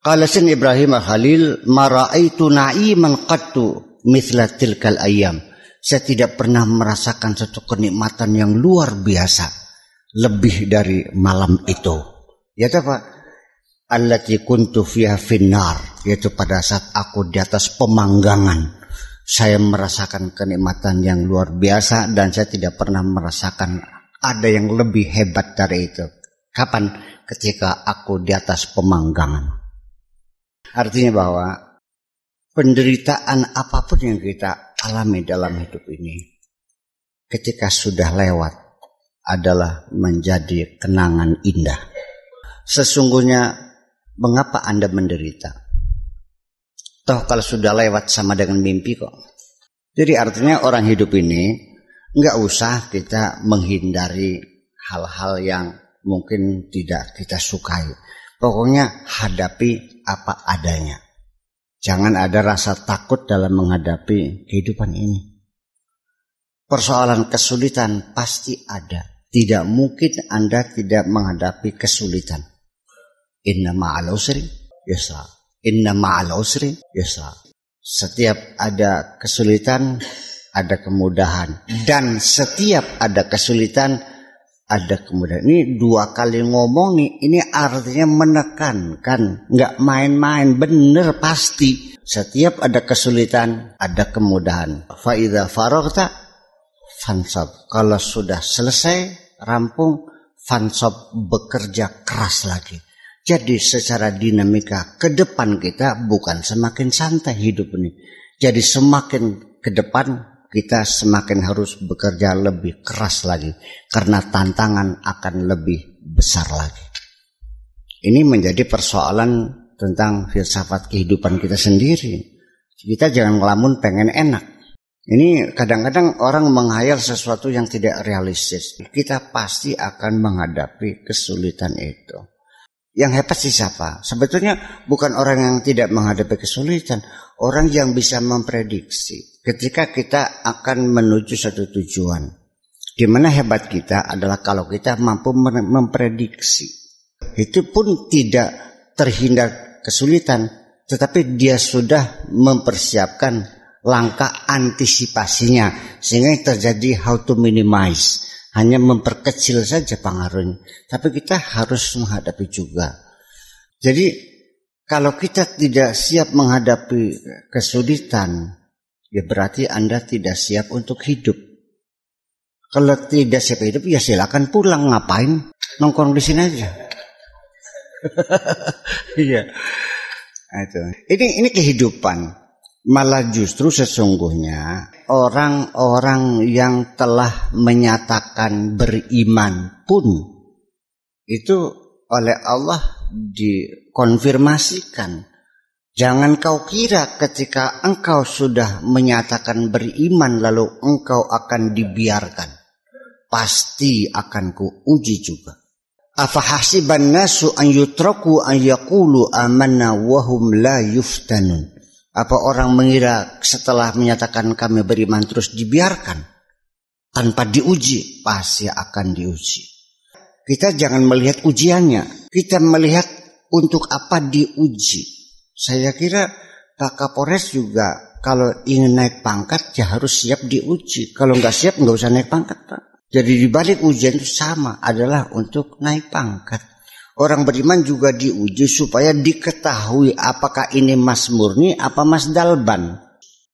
Qala sin Ibrahim Khalil maraitu na'iman qattu mithla tilkal ayam. Saya tidak pernah merasakan satu kenikmatan yang luar biasa lebih dari malam itu. Ya apa? Allati kuntu fiha finnar yaitu pada saat aku di atas pemanggangan saya merasakan kenikmatan yang luar biasa dan saya tidak pernah merasakan ada yang lebih hebat dari itu. Kapan? Ketika aku di atas pemanggangan. Artinya bahwa penderitaan apa pun yang kita alami dalam hidup ini ketika sudah lewat adalah menjadi kenangan indah. Sesungguhnya mengapa Anda menderita? Toh kalau sudah lewat sama dengan mimpi kok. Jadi artinya orang hidup ini nggak usah kita menghindari hal-hal yang mungkin tidak kita sukai. Pokoknya hadapi apa adanya. Jangan ada rasa takut dalam menghadapi kehidupan ini. Persoalan kesulitan pasti ada. Tidak mungkin Anda tidak menghadapi kesulitan. Inna ma'al usri yusra. Inna ma'al usri yusra. Setiap ada kesulitan, ada kemudahan. Dan setiap ada kesulitan, ada kemudian ini dua kali ngomong nih ini artinya menekankan nggak main-main bener pasti. Setiap ada kesulitan ada kemudahan. Faida farogta fansab. Kalau sudah selesai rampung fansab bekerja keras lagi. Jadi secara dinamika ke depan kita bukan semakin santai hidup ini. Jadi semakin ke depan kita semakin harus bekerja lebih keras lagi karena tantangan akan lebih besar lagi. Ini menjadi persoalan tentang filsafat kehidupan kita sendiri. Kita jangan ngelamun pengen enak. Ini kadang-kadang orang menghayal sesuatu yang tidak realistis. Kita pasti akan menghadapi kesulitan itu. Yang hebat sih siapa? Sebetulnya bukan orang yang tidak menghadapi kesulitan, orang yang bisa memprediksi ketika kita akan menuju satu tujuan. Di mana hebat kita adalah kalau kita mampu memprediksi. Itu pun tidak terhindar kesulitan, tetapi dia sudah mempersiapkan langkah antisipasinya sehingga terjadi how to minimize hanya memperkecil saja pengaruhnya. Tapi kita harus menghadapi juga. Jadi kalau kita tidak siap menghadapi kesulitan, ya berarti Anda tidak siap untuk hidup. Kalau tidak siap hidup, ya silakan pulang. Ngapain? Nongkrong di sini aja. Iya. Nah, itu. Ini ini kehidupan. Malah justru sesungguhnya orang-orang yang telah menyatakan beriman pun itu oleh Allah dikonfirmasikan. Jangan kau kira ketika engkau sudah menyatakan beriman lalu engkau akan dibiarkan. Pasti akan ku uji juga. Afahasiban nasu an yutraku an yakulu amanna wahum la yuftanun. Apa orang mengira setelah menyatakan kami beriman terus dibiarkan tanpa diuji? Pasti akan diuji. Kita jangan melihat ujiannya, kita melihat untuk apa diuji. Saya kira Pak Kapolres juga kalau ingin naik pangkat ya harus siap diuji. Kalau nggak siap nggak usah naik pangkat Pak. Jadi dibalik ujian itu sama adalah untuk naik pangkat. Orang beriman juga diuji supaya diketahui apakah ini mas murni apa mas dalban.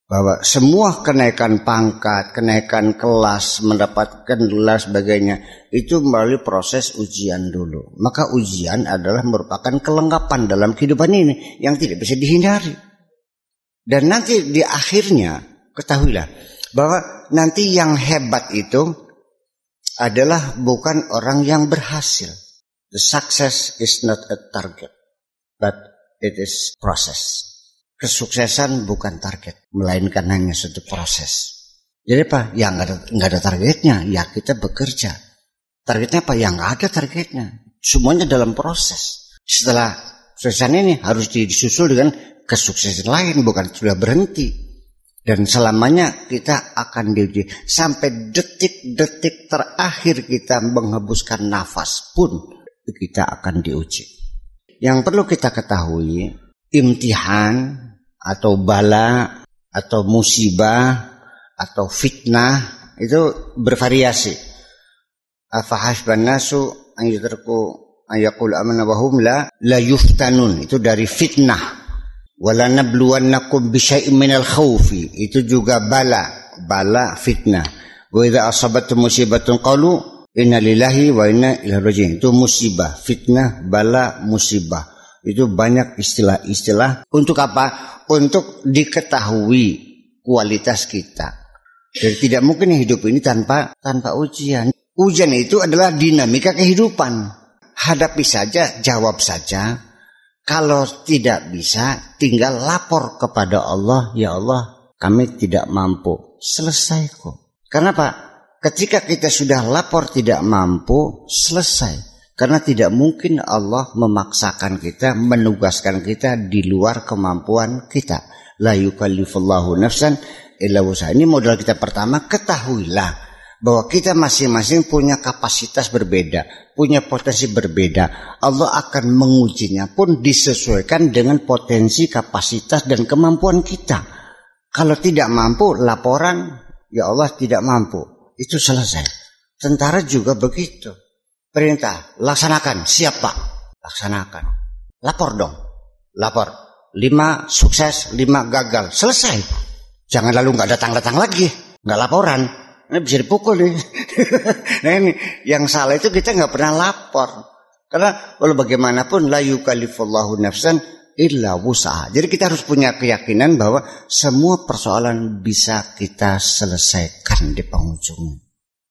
Bahwa semua kenaikan pangkat, kenaikan kelas, mendapatkan gelar sebagainya itu melalui proses ujian dulu. Maka ujian adalah merupakan kelengkapan dalam kehidupan ini yang tidak bisa dihindari. Dan nanti di akhirnya ketahuilah bahwa nanti yang hebat itu adalah bukan orang yang berhasil The success is not a target, but it is process. Kesuksesan bukan target, melainkan hanya satu proses. Jadi apa? Ya nggak ada, nggak ada targetnya. Ya kita bekerja. Targetnya apa? Ya nggak ada targetnya. Semuanya dalam proses. Setelah kesuksesan ini harus disusul dengan kesuksesan lain, bukan sudah berhenti. Dan selamanya kita akan diuji. Sampai detik-detik terakhir kita menghembuskan nafas pun kita akan diuji. yang perlu kita ketahui, imtihan atau bala atau musibah atau fitnah itu bervariasi. Afahasban nasu an yutraku an yaqul la la yuftanun itu dari fitnah. Wala nabluwannakum bi syai'in minal khawfi itu juga bala, bala fitnah. Wa idza musibatun qalu Inna lillahi wa inna ilaihi raji'un. Itu musibah, fitnah, bala, musibah. Itu banyak istilah-istilah untuk apa? Untuk diketahui kualitas kita. Jadi tidak mungkin hidup ini tanpa tanpa ujian. Ujian itu adalah dinamika kehidupan. Hadapi saja, jawab saja. Kalau tidak bisa, tinggal lapor kepada Allah, ya Allah, kami tidak mampu. Selesai kok. Kenapa? Ketika kita sudah lapor tidak mampu, selesai. Karena tidak mungkin Allah memaksakan kita, menugaskan kita di luar kemampuan kita. La yukallifullahu nafsan illa. Ini modal kita pertama, ketahuilah bahwa kita masing-masing punya kapasitas berbeda, punya potensi berbeda. Allah akan mengujinya pun disesuaikan dengan potensi, kapasitas dan kemampuan kita. Kalau tidak mampu, laporan ya Allah tidak mampu itu selesai. Tentara juga begitu. Perintah, laksanakan. Siap pak, laksanakan. Lapor dong, lapor. Lima sukses, lima gagal. Selesai. Jangan lalu nggak datang-datang lagi, nggak laporan. Ini bisa dipukul nih. nah ini yang salah itu kita nggak pernah lapor. Karena walau bagaimanapun la yukallifullahu nafsan illa wusaha. Jadi kita harus punya keyakinan bahwa semua persoalan bisa kita selesaikan di penghujungnya.